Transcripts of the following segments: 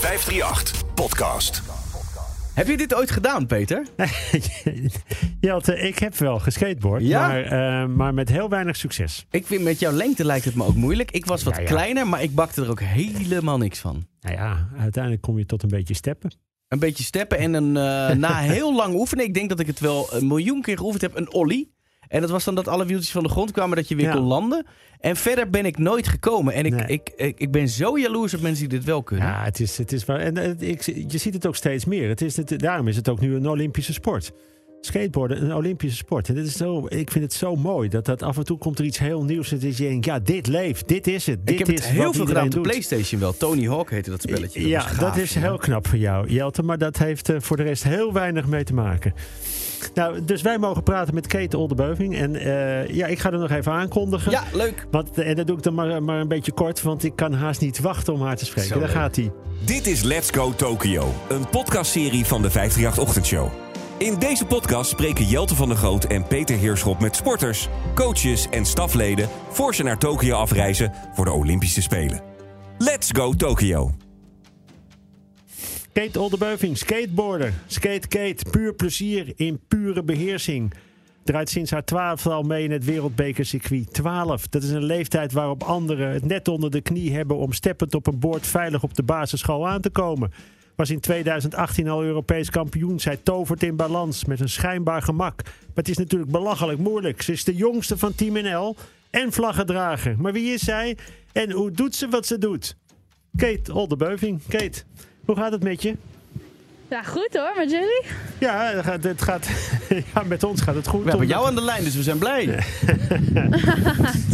538 Podcast. Heb je dit ooit gedaan, Peter? Jelte, ik heb wel geskateboard, Ja? maar, eh, maar met heel weinig succes. Ik vind met jouw lengte lijkt het me ook moeilijk. Ik was wat Ja, ja. kleiner, maar ik bakte er ook helemaal niks van. Nou ja, uiteindelijk kom je tot een beetje steppen. Een beetje steppen en een, eh, na heel lang oefenen, ik denk dat ik het wel een miljoen keer geoefend heb, een ollie. En dat was dan dat alle wieltjes van de grond kwamen, dat je weer Ja. kon landen. En verder ben ik nooit gekomen. En ik, Nee. ik, ik, ik ben zo jaloers op mensen die dit wel kunnen. Ja, het is, het is waar. En eh, ik, je ziet het ook steeds meer. Het is, het, daarom is het ook nu een Olympische sport. Skateboarden, een Olympische sport. En dit is zo, ik vind het zo mooi dat, dat af en toe komt er iets heel nieuws. En dat je denkt, ja, dit leeft, dit is het. Dit ik heb is het heel veel gedaan op de doet. PlayStation wel. Tony Hawk heette dat spelletje. Ja, gaaf, dat is ja. heel knap van jou, Jelte. Maar dat heeft eh, voor de rest heel weinig mee te maken. Nou, dus wij mogen praten met Kate Oldebeuving. En eh, ja, ik ga er nog even aankondigen. Ja, leuk. Want, en dat doe ik dan maar, maar een beetje kort, want ik kan haast niet wachten om haar te spreken. Zo Daar leuk. gaat hij. Dit is Let's Go Tokyo, een podcastserie van de 538 Ochtendshow. In deze podcast spreken Jelte van der Groot en Peter Heerschop met sporters, coaches en stafleden voor ze naar Tokio afreizen voor de Olympische Spelen. Let's Go Tokyo. Kate Oldebeuving, skateboarder. Skate Kate, puur plezier in pure beheersing. Draait sinds haar twaalfde al mee in het wereldbekercircuit. 12, dat is een leeftijd waarop anderen het net onder de knie hebben... om steppend op een boord veilig op de basisschool aan te komen. Was in 2018 al Europees kampioen. Zij tovert in balans met een schijnbaar gemak. Maar het is natuurlijk belachelijk moeilijk. Ze is de jongste van Team NL en vlaggedrager. Maar wie is zij en hoe doet ze wat ze doet? Kate Oldebeuving. Kate, hoe gaat het met je? Ja, goed hoor, met jullie. Ja, het gaat, het gaat, ja, met ons gaat het goed. We hebben jou aan de lijn, dus we zijn blij.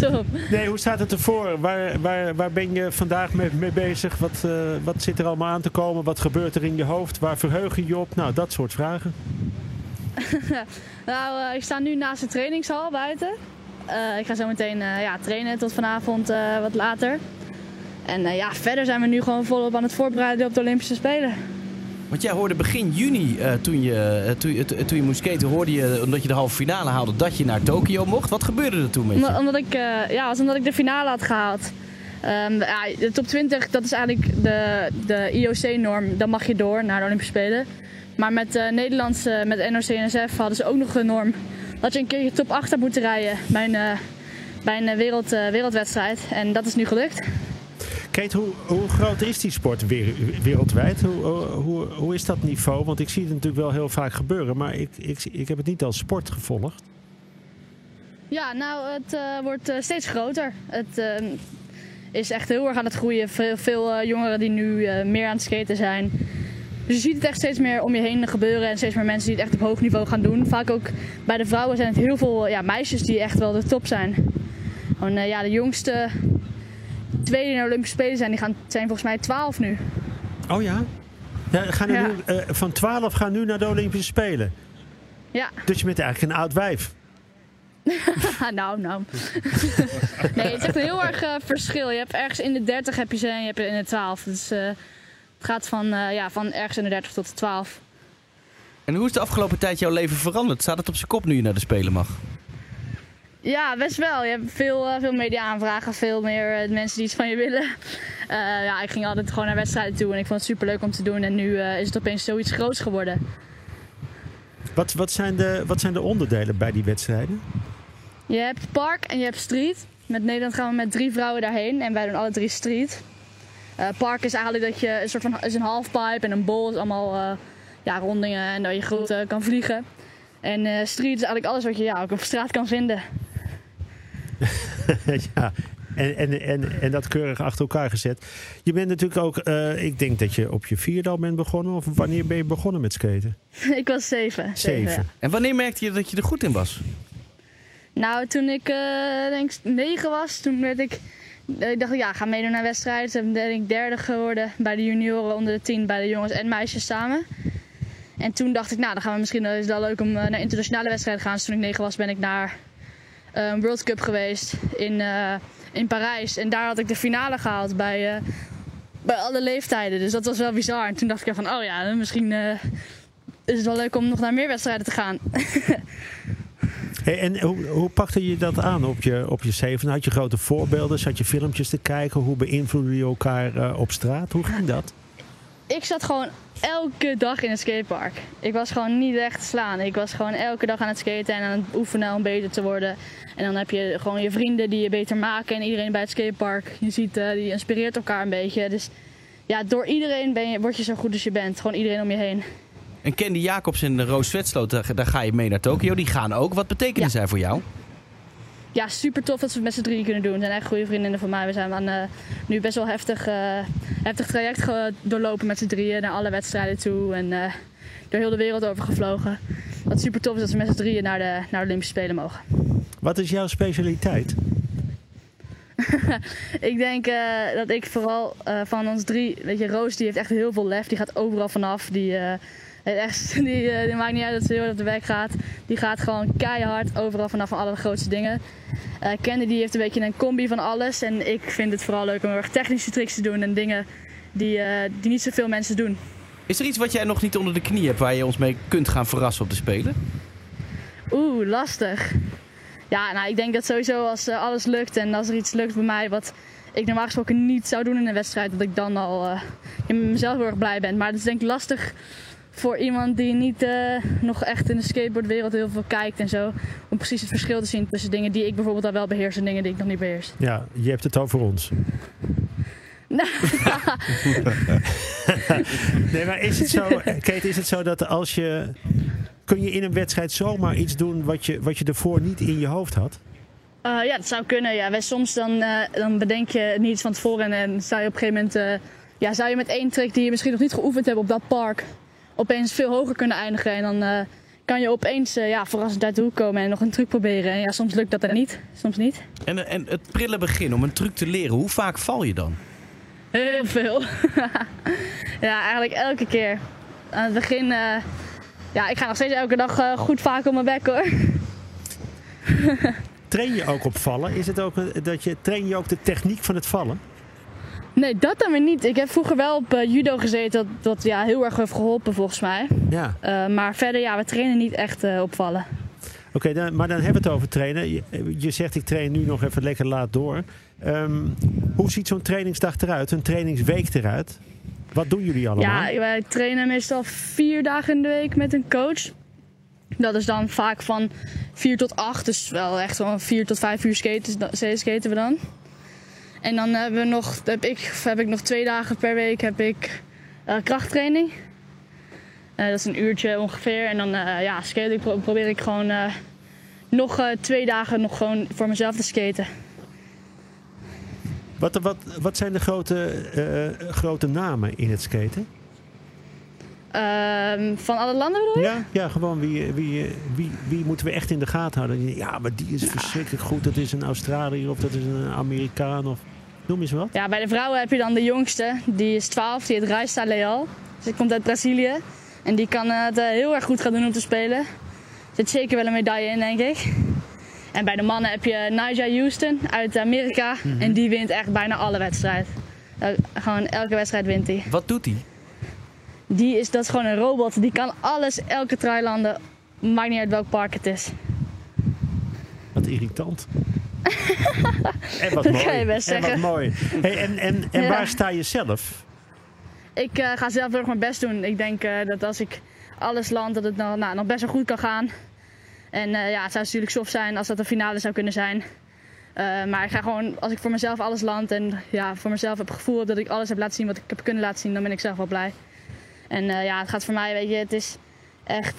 Top. Nee, hoe staat het ervoor? Waar, waar, waar ben je vandaag mee, mee bezig? Wat, eh, wat zit er allemaal aan te komen? Wat gebeurt er in je hoofd? Waar verheug je je op? Nou, dat soort vragen. Nou, eh, ik sta nu naast de trainingshal buiten. Eh, ik ga zo meteen eh, ja, trainen tot vanavond eh, wat later. En eh, ja, verder zijn we nu gewoon volop aan het voorbereiden op de Olympische Spelen. Want jij hoorde begin juni, eh, toen, je, eh, toen, je- toen, toen je moest skaten, hoorde je, omdat je de halve finale haalde, dat je naar Tokio mocht. Wat gebeurde er toen met je? Omdat, omdat ik, eh, ja, was omdat ik de finale had gehaald. Ehm, ja, de top 20, dat is eigenlijk de, de IOC-norm. Dan mag je door naar de Olympische Spelen. Maar met eh Nederlandse, met NOC-NSF hadden ze ook nog een norm. Dat je een keer je top 8 had moeten rijden bij een, eh, bij een eh, wereld, eh, wereldwedstrijd. En dat is nu gelukt. Kate, hoe, hoe groot is die sport wereldwijd? Hoe, hoe, hoe, hoe is dat niveau? Want ik zie het natuurlijk wel heel vaak gebeuren, maar ik, ik, ik heb het niet als sport gevolgd. Ja, nou, het eh, wordt eh, steeds groter. Het eh, is echt heel erg aan het groeien. Veel, veel eh, jongeren die nu eh, meer aan het skaten zijn. Dus je ziet het echt steeds meer om je heen gebeuren. En steeds meer mensen die het echt op hoog niveau gaan doen. Vaak ook bij de vrouwen zijn het heel veel ja, meisjes die echt wel de top zijn. Gewoon, eh, ja, de jongste twee die naar de Olympische Spelen zijn, die gaan, zijn volgens mij 12 nu. Oh ja? ja, gaan Ja. Nu, eh, van 12 gaan nu naar de Olympische Spelen. Ja, Dus je bent eigenlijk een oud wijf. nou, nou. nee, het is echt een heel erg eh, verschil. Je hebt ergens in de 30 heb je ze en je hebt in de 12. Dus eh, het gaat van, eh, ja, van ergens in de 30 tot de 12. En hoe is de afgelopen tijd jouw leven veranderd? Staat het op zijn kop nu je naar de Spelen mag? Ja, best wel. Je hebt veel, eh, veel media-aanvragen, veel meer eh, mensen die iets van je willen. Eh, ja, ik ging altijd gewoon naar wedstrijden toe en ik vond het super leuk om te doen. En nu is het opeens zoiets groots geworden. Wat, wat, zijn de, wat zijn de onderdelen bij die wedstrijden? Je hebt park en je hebt street. Met Nederland gaan we met drie vrouwen daarheen en wij doen alle drie street. Park is eigenlijk dat je een soort van is een halfpipe en een bol is allemaal ja, rondingen en dat je eh, kan vliegen. En street is eigenlijk alles wat je ja, ook op straat kan vinden. ja, en, en, en, en dat keurig achter elkaar gezet. Je bent natuurlijk ook, eh, ik denk dat je op je vierde al bent begonnen. Of wanneer ben je begonnen met skaten? ik was zeven. Zeven. ja. En wanneer merkte je dat je er goed in was? Nou, toen ik eh, denk negen was, toen werd ik. eh, Ik dacht, ja, ik ga meedoen naar wedstrijden. Toen ben ik derde geworden bij de junioren onder de tien, bij de jongens en meisjes samen. En toen dacht ik, nou, dan gaan we misschien is het wel leuk om naar internationale wedstrijden te gaan. Dus toen ik negen was, ben ik naar een World Cup geweest in, eh, in Parijs. En daar had ik de finale gehaald bij, eh, bij alle leeftijden. Dus dat was wel bizar. En toen dacht ik van, oh ja, misschien is het wel leuk om nog naar meer wedstrijden te gaan. Hey, en hoe, hoe pakte je dat aan op je, op je zeven? Had je grote voorbeelden? Zat je filmpjes te kijken? Hoe beïnvloeden je elkaar op straat? Hoe ging dat? Ik zat gewoon elke dag in het skatepark. Ik was gewoon niet echt te slaan. Ik was gewoon elke dag aan het skaten en aan het oefenen om beter te worden. En dan heb je gewoon je vrienden die je beter maken en iedereen bij het skatepark. Je ziet, uh, die inspireert elkaar een beetje. Dus ja, door iedereen ben je, word je zo goed als je bent. Gewoon iedereen om je heen. En Candy Jacobs en Roos Zwetsloot, daar ga je mee naar Tokio. Die gaan ook. Wat betekenen Ja. zij voor jou? Ja, super tof dat we het met z'n drieën kunnen doen. Het zijn echt goede vriendinnen van mij. We zijn aan eh, nu best wel heftig, eh, heftig traject doorlopen met z'n drieën. Naar alle wedstrijden toe en eh, door heel de wereld over gevlogen. Wat super tof is dat we met z'n drieën naar de, naar de Olympische Spelen mogen. Wat is jouw specialiteit? Ik denk dat ik vooral van ons drie, weet je, Roos die heeft echt heel veel lef. Die gaat overal vanaf. Die, echt, die, eh, die maakt niet uit dat ze heel hard op de weg gaat. Die gaat gewoon keihard overal vanaf van alle grootste dingen. Candy die heeft een beetje een combi van alles. En ik vind het vooral leuk om heel erg technische tricks te doen en dingen die, eh, die niet zoveel mensen doen. Is er iets wat jij nog niet onder de knie hebt waar je ons mee kunt gaan verrassen op de Spelen? Oeh, lastig. Ja, nou, ik denk dat sowieso als alles lukt en als er iets lukt bij mij wat ik normaal gesproken niet zou doen in een wedstrijd, dat ik dan al in mezelf heel erg blij ben. Maar het is denk ik lastig voor iemand die niet eh, nog echt in de skateboardwereld heel veel kijkt en zo, om precies het verschil te zien tussen dingen die ik bijvoorbeeld al wel beheers en dingen die ik nog niet beheers. Ja, je hebt het over ons. nee, maar is het zo, Kate, is het zo dat als je... Kun je in een wedstrijd zomaar iets doen wat je, wat je ervoor niet in je hoofd had? Eh, ja, dat zou kunnen. Ja. Wij, soms dan, eh, dan bedenk je niet van tevoren en dan zou je op een gegeven moment... ja, zou je met één trick die je misschien nog niet geoefend hebt op dat park... opeens veel hoger kunnen eindigen. En dan eh, kan je opeens eh, ja, verrassend uit de hoek komen en nog een truc proberen. En ja, soms lukt dat dan niet, soms niet. En, en het prille begin om een truc te leren, hoe vaak val je dan? Heel veel. ja, eigenlijk elke keer. Aan het begin... eh, ja, ik ga nog steeds elke dag eh, goed vaak op mijn bek hoor. Train je ook op vallen? Is het ook eh, dat je, train je ook de techniek van het vallen? Nee, dat dan weer niet. Ik heb vroeger wel op eh, judo gezeten, dat, dat ja, heel erg heeft geholpen volgens mij. Ja. Eh, maar verder, ja, we trainen niet echt eh, op vallen. Oké, dan, maar dan hebben we het over trainen. Je, je zegt ik train nu nog even lekker laat door. Ehm, hoe ziet zo'n trainingsdag eruit? Een trainingsweek eruit? Wat doen jullie allemaal? Ja, wij trainen meestal vier dagen in de week met een coach. Dat is dan vaak van 4 tot 8, dus wel echt wel 4 tot 5 uur skaten, skaten we dan. En dan hebben we nog, heb, ik, heb ik nog twee dagen per week heb ik, eh, krachttraining. Eh, dat is een uurtje ongeveer. En dan eh, ja, skate ik, pro- probeer ik gewoon nog twee dagen nog gewoon voor mezelf te skaten. Wat, wat, wat zijn de grote, grote namen in het skaten? Ehm, van alle landen bedoel je? Ja, ja gewoon wie, wie, wie, wie moeten we echt in de gaten houden? Ja, maar die is verschrikkelijk goed. Dat is een Australiër of dat is een Amerikaan of noem eens wat. Ja, bij de vrouwen heb je dan de jongste. Die is 12, die heet Raista Leal. Ze komt uit Brazilië. En die kan eh, het eh, heel erg goed gaan doen om te spelen. Er zit zeker wel een medaille in, denk ik. En bij de mannen heb je Nigel Houston uit Amerika. En die wint echt bijna alle wedstrijd. Eh, gewoon elke wedstrijd wint hij. Wat doet hij? Die is, dat is gewoon een robot. Die kan alles, elke trui landen. Maakt niet uit welk park het is. Wat irritant. En wat Dat mooi. kan je best en wat zeggen. mooi. Hey, en en, en Ja. waar sta je zelf? Ik eh, ga zelf heel erg mijn best doen. Ik denk eh, dat als ik alles land, dat het nog, nou, nog best wel goed kan gaan. En eh, ja, het zou natuurlijk soft zijn als dat een finale zou kunnen zijn. Maar ik ga gewoon, als ik voor mezelf alles land en ja, voor mezelf heb het gevoel dat ik alles heb laten zien wat ik heb kunnen laten zien, dan ben ik zelf wel blij. En ja, het gaat voor mij, weet je, het is echt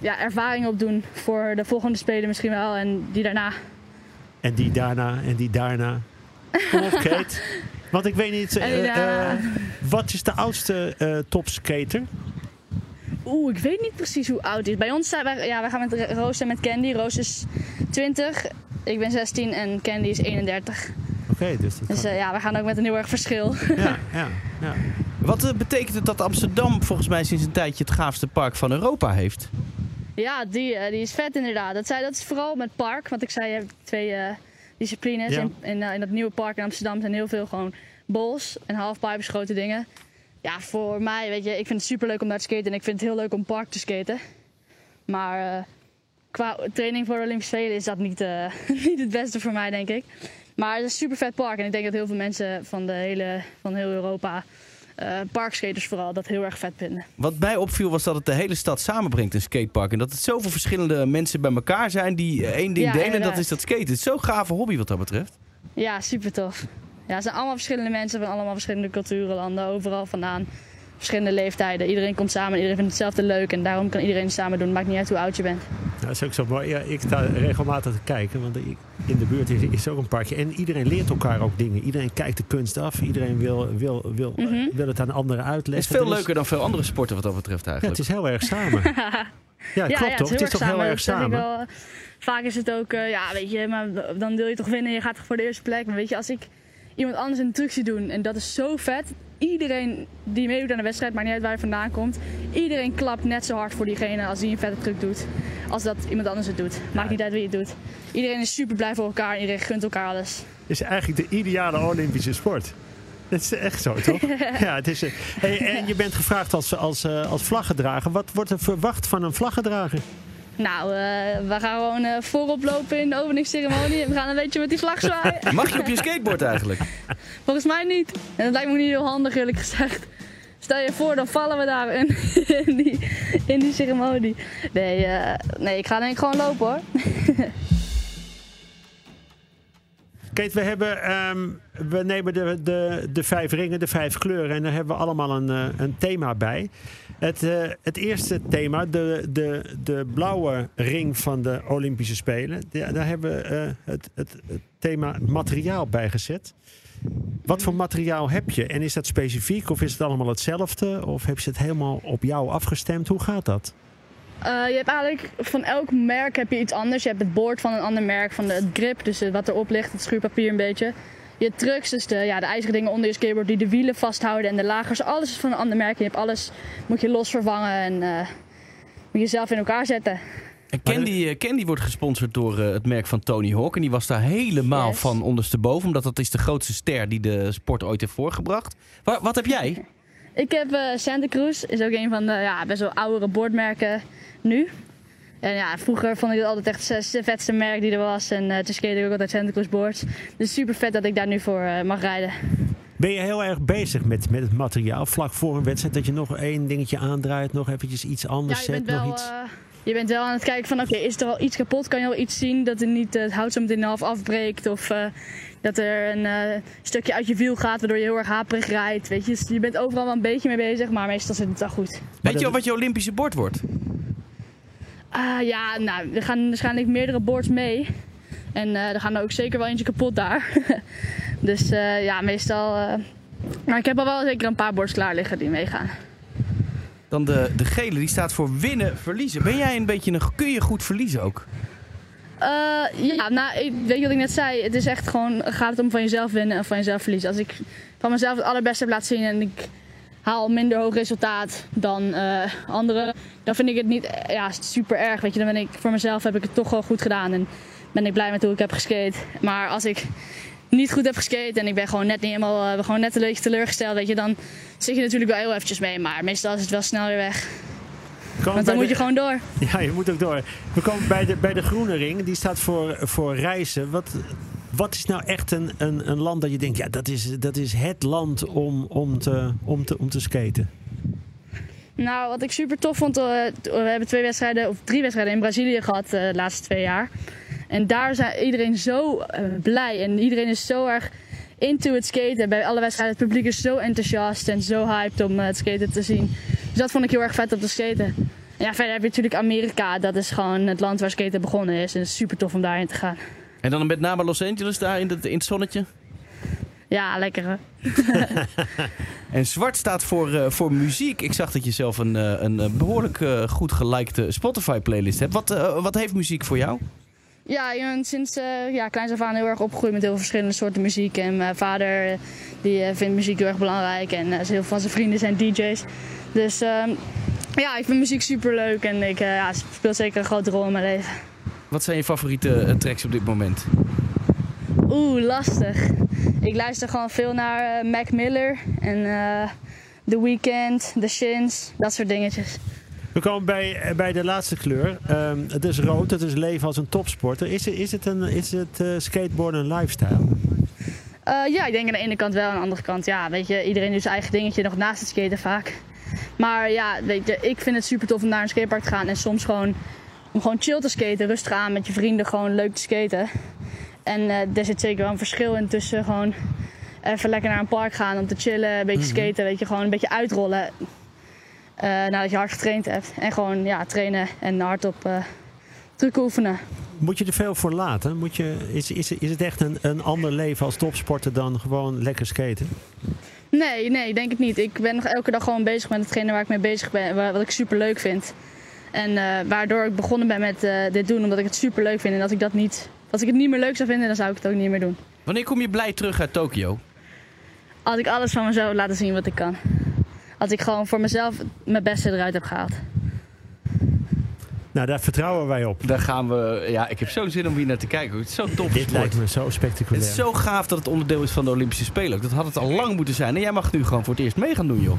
ja, ervaring opdoen voor de volgende spelen misschien wel en die daarna. En die daarna en die daarna. Kom op, Kate. Want ik weet niet, eh, daarna. eh, wat is de oudste eh topskater? Oeh, ik weet niet precies hoe oud hij is. Bij ons zijn wij, ja, wij gaan met Roos en met Candy. Roos is 20, ik ben 16 en Candy is 31. Oké, dus dat Dus kan- ja, we gaan ook met een heel erg verschil. ja, ja, ja. Wat betekent het dat Amsterdam volgens mij sinds een tijdje het gaafste park van Europa heeft? Ja, die, eh, die is vet inderdaad. Dat, zei, dat is vooral met park. Want ik zei, je hebt twee eh, disciplines. Ja. In, in, eh, in dat nieuwe park in Amsterdam zijn heel veel gewoon bowls en halfpipes, grote dingen. Ja, voor mij, weet je, ik vind het super leuk om daar te skaten. En ik vind het heel leuk om park te skaten. Maar qua training voor de Olympische Spelen is dat niet, niet het beste voor mij, denk ik. Maar het is een super vet park. En ik denk dat heel veel mensen van, de hele, van heel Europa eh, parkskaters vooral dat heel erg vet vinden. Wat mij opviel was dat het de hele stad samenbrengt, een skatepark. En dat het zoveel verschillende mensen bij elkaar zijn die eh, één ding Ja, delen. En dat is dat skaten. Het is zo'n gave hobby wat dat betreft. Ja, super tof. Ja, het zijn allemaal verschillende mensen van allemaal verschillende culturen, landen, overal vandaan. Verschillende leeftijden. Iedereen komt samen, iedereen vindt hetzelfde leuk en daarom kan iedereen het samen doen. Maakt niet uit hoe oud je bent. Dat is ook zo mooi. Ja, ik sta regelmatig te kijken, want in de buurt is, is ook een parkje. En iedereen leert elkaar ook dingen. Iedereen kijkt de kunst af. Iedereen wil, wil, wil, Mhm. wil het aan anderen Het uitleggen. is veel Er leuker dan veel andere sporten wat dat betreft Ja, eigenlijk. het is heel erg samen. Ja, klopt toch? Het is, toch heel erg ik samen. wel, eh, vaak is het ook, eh, ja, weet je, maar dan wil je toch winnen. Je gaat toch voor de eerste plek. Maar weet je, als ik iemand anders een truc zie doen en dat is zo vet. Iedereen die meedoet aan de wedstrijd, maakt niet uit waar je vandaan komt. Iedereen klapt net zo hard voor diegene als die een vette truc doet. Als dat iemand anders het doet. Maakt niet uit wie het doet. Iedereen is super blij voor elkaar en iedereen gunt elkaar alles. Het is eigenlijk de ideale Olympische sport. Dat is echt zo, toch? ja, het is, eh, hey, en je bent gevraagd als, als, eh, als vlaggedrager. Wat wordt er verwacht van een vlaggedrager? Nou, eh, we gaan gewoon eh, voorop lopen in de openingsceremonie. En we gaan een beetje met die vlag zwaaien. Mag je op je skateboard eigenlijk? Volgens mij niet. En dat lijkt me niet heel handig eerlijk gezegd. Stel je voor, dan vallen we daar in, in, die, in die ceremonie. Nee, eh, nee, ik ga denk ik gewoon lopen hoor. Kate, we, hebben, ehm, we nemen de, de, de vijf ringen, de vijf kleuren. En daar hebben we allemaal een, eh, een thema bij. Het, eh, het eerste thema, de, de, de blauwe ring van de Olympische Spelen. Daar hebben we eh, het, het, het thema materiaal bij gezet. Wat voor materiaal heb je? En is dat specifiek of is het allemaal hetzelfde? Of heb je het helemaal op jou afgestemd? Hoe gaat dat? Eh, je hebt eigenlijk van elk merk heb je iets anders. Je hebt het boord van een ander merk, van de het grip, dus wat erop ligt, het schuurpapier een beetje. Je hebt trucks, dus de, ja, de ijzeren dingen onder je skateboard die de wielen vasthouden en de lagers. Alles is van een ander merk. Je hebt alles, moet je los vervangen en eh, moet je zelf in elkaar zetten. En Candy, eh, Candy wordt gesponsord door het merk van Tony Hawk. En die was daar helemaal Yes. van ondersteboven. Omdat dat is de grootste ster die de sport ooit heeft voorgebracht. Wa- wat heb jij? Ik heb eh, Santa Cruz, is ook een van de ja, best wel oudere boordmerken nu. En ja, vroeger vond ik het altijd echt het vetste merk die er was. En eh toen skate ik ook altijd Santa Cruz boards. Dus super vet dat ik daar nu voor eh, mag rijden. Ben je heel erg bezig met, met het materiaal? Vlak voor een wedstrijd dat je nog één dingetje aandraait, nog eventjes iets anders ja, zet, wel, nog iets... je bent wel aan het kijken van oké, is er al iets kapot? Kan je al iets zien dat er niet eh, het hout zo meteen half afbreekt? Of eh, dat er een eh, stukje uit je wiel gaat waardoor je heel erg haperig rijdt? Weet je? Dus je bent overal wel een beetje mee bezig, maar meestal zit het wel goed. Weet je al wat je Olympische bord wordt? Ah ja, nou, er gaan waarschijnlijk meerdere boards mee. En eh, er gaan er ook zeker wel eentje kapot daar. dus eh, ja, meestal. eh, maar ik heb al wel zeker een paar boards klaar liggen die meegaan. Dan de, de gele, die staat voor winnen, verliezen. Ben jij een beetje een... Kun je goed verliezen ook? Eh, ja, nou, ik, weet wat ik net zei? Het is echt gewoon, gaat het om van jezelf winnen en van jezelf verliezen. Als ik van mezelf het allerbeste heb laten zien en ik haal minder hoog resultaat dan eh, anderen, dan vind ik het niet ja, super erg. Weet je, dan ben ik voor mezelf heb ik het toch wel goed gedaan en ben ik blij met hoe ik heb geskate. Maar als ik niet goed heb geskate en ik ben gewoon net niet helemaal, eh, gewoon net een beetje teleurgesteld, weet je, dan zit je natuurlijk wel heel eventjes mee. Maar meestal is het wel snel weer weg. Want dan moet je gewoon door. Ja, je moet ook door. We komen bij de, bij de groene ring. Die staat voor, voor reizen. Wat, wat is nou echt een, een, een land dat je denkt... ja, dat is, dat is het land om, om, te, om, te, om te skaten? Nou, wat ik super tof vond, eh, we hebben twee wedstrijden of drie wedstrijden in Brazilië gehad eh, de laatste twee jaar. En daar zijn iedereen zo eh, blij en iedereen is zo erg into het skaten. Bij alle wedstrijden, het publiek is zo enthousiast en zo hyped om eh, het skaten te zien. Dus dat vond ik heel erg vet om te skaten. En ja, verder heb je natuurlijk Amerika, dat is gewoon het land waar skaten begonnen is. En het is super tof om daarheen te gaan. En dan met name Los Angeles daar in het, in het zonnetje. Ja, lekker hè. En zwart staat voor, eh, voor muziek. Ik zag dat je zelf een, een eh, behoorlijk eh, goed gelikte Spotify-playlist hebt. Wat, wat heeft muziek voor jou? Ja, ik ben sinds eh ja, kleins af aan heel erg opgegroeid met heel veel verschillende soorten muziek. En mijn vader eh, die, eh, vindt muziek heel erg belangrijk en eh, heel veel van zijn vrienden zijn DJ's. Dus ehm, ja, ik vind muziek super leuk en ik, ja, speelt zeker een grote rol in mijn leven. Wat zijn je favoriete tracks op dit moment? Oeh, lastig. Ik luister gewoon veel naar Mac Miller en The Weeknd, The Shins, dat soort dingetjes. We komen bij, bij de laatste kleur. Ehm, het is rood, het is leven als een topsporter. Is, is het, een, is het eh, skateboarden een lifestyle? Eh, ja, ik denk aan de ene kant wel. Aan de andere kant, ja, weet je, iedereen doet zijn eigen dingetje nog naast het skaten vaak. Maar ja, weet je, ik vind het super tof om naar een skatepark te gaan. En soms gewoon, om gewoon chill te skaten, rustig aan met je vrienden, gewoon leuk te skaten. En eh er zit zeker wel een verschil in tussen gewoon even lekker naar een park gaan om te chillen, een beetje skaten, weet je, gewoon een beetje uitrollen. Eh, nadat je hard getraind hebt. En gewoon, ja, trainen en hardop eh trucken oefenen. Moet je er veel voor laten? Moet je, is, is, is het echt een, een ander leven als topsporter dan gewoon lekker skaten? Nee, nee, denk ik niet. Ik ben nog elke dag gewoon bezig met hetgene waar ik mee bezig ben, wa- wat ik super leuk vind. En eh, waardoor ik begonnen ben met eh, dit doen, omdat ik het super leuk vind. En als ik dat niet, als ik het niet meer leuk zou vinden, dan zou ik het ook niet meer doen. Wanneer kom je blij terug uit Tokio? Als ik alles van mezelf laten zien wat ik kan. Als ik gewoon voor mezelf mijn beste eruit heb gehaald. Nou, daar vertrouwen wij op. Daar gaan we... Ja, ik heb zo'n zin om hier naar te kijken. Het is zo tof Dit sport. lijkt me zo Het spectaculair. is zo gaaf dat het onderdeel is van de Olympische Spelen. ook. Dat had het al lang moeten zijn. En jij mag nu gewoon voor het eerst mee gaan doen, joh.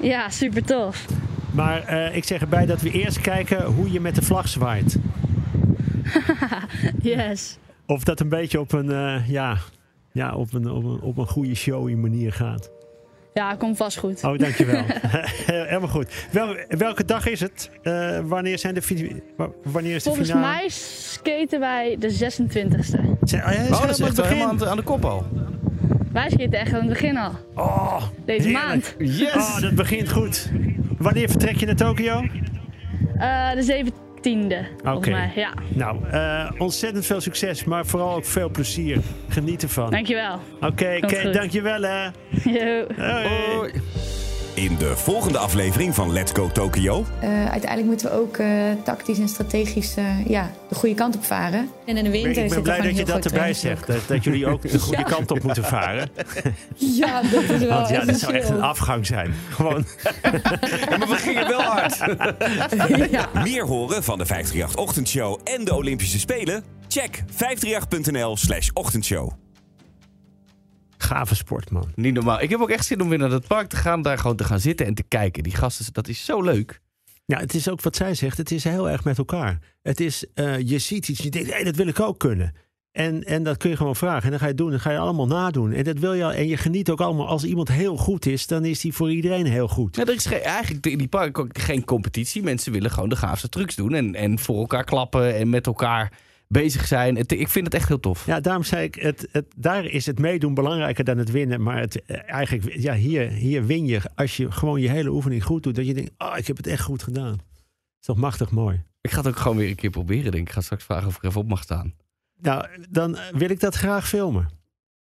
Ja, super tof. Maar eh, ik zeg erbij dat we eerst kijken hoe je met de vlag zwaait. Yes. Of dat een beetje op een, eh, ja, ja, op een, op een, op een goede showy manier gaat. Ja, komt vast goed. Oh, dankjewel. Helemaal goed. Wel, welke dag is het? Eh, wanneer, zijn de, wanneer is de Volgens finale? mij skaten wij de 26e. Zijn, oh, ja, Oh, dat is echt het helemaal aan begin? de, aan de kop al. Wij skaten echt aan het begin al. Oh, Deze heerlijk. maand. Yes! Oh, dat begint goed. Wanneer vertrek je naar Tokio? Eh, de 17e, volgens Oké. mij. Ja, Nou, eh, ontzettend veel succes, maar vooral ook veel plezier. Geniet ervan. dankjewel. Oké, Kate, goed. dankjewel hè. Yo. Hoi. Hoi. In de volgende aflevering van Let's Go Tokyo Eh, uiteindelijk moeten we ook eh, tactisch en strategisch eh, ja, de goede kant op varen. En in de Ik winter ben zit er blij dat je dat erbij zegt. Dat, dat jullie ook de goede kant op moeten varen. Ja, dat is wel Want ja, dat zou echt een afgang zijn. Gewoon. Ja, maar we gingen wel hard. ja. Meer horen van de 538 Ochtendshow en de Olympische Spelen? Check 538.nl slash ochtendshow. Gave sport, man. Niet normaal. Ik heb ook echt zin om weer naar het park te gaan. Daar gewoon te gaan zitten en te kijken. Die gasten, dat is zo leuk. Ja, het is ook wat zij zegt. Het is heel erg met elkaar. Het is, eh, je ziet iets, je denkt, hey, dat wil ik ook kunnen. En, en dat kun je gewoon vragen. En dan ga je het doen. Dan ga je allemaal nadoen. En dat wil je. En je geniet ook allemaal. Als iemand heel goed is, dan is die voor iedereen heel goed. Ja, er is geen, eigenlijk in die park ook geen competitie. Mensen willen gewoon de gaafste trucs doen. En, en voor elkaar klappen en met elkaar bezig zijn. Het, ik vind het echt heel tof. Ja, daarom zei ik, het, het, daar is het meedoen belangrijker dan het winnen. Maar het, eh, eigenlijk, ja, hier, hier win je als je gewoon je hele oefening goed doet. Dat je denkt, oh, ik heb het echt goed gedaan. is toch machtig mooi. Ik ga het ook gewoon weer een keer proberen. Denk. ik. ik ga straks vragen of ik er even op mag staan. Nou, dan wil ik dat graag filmen.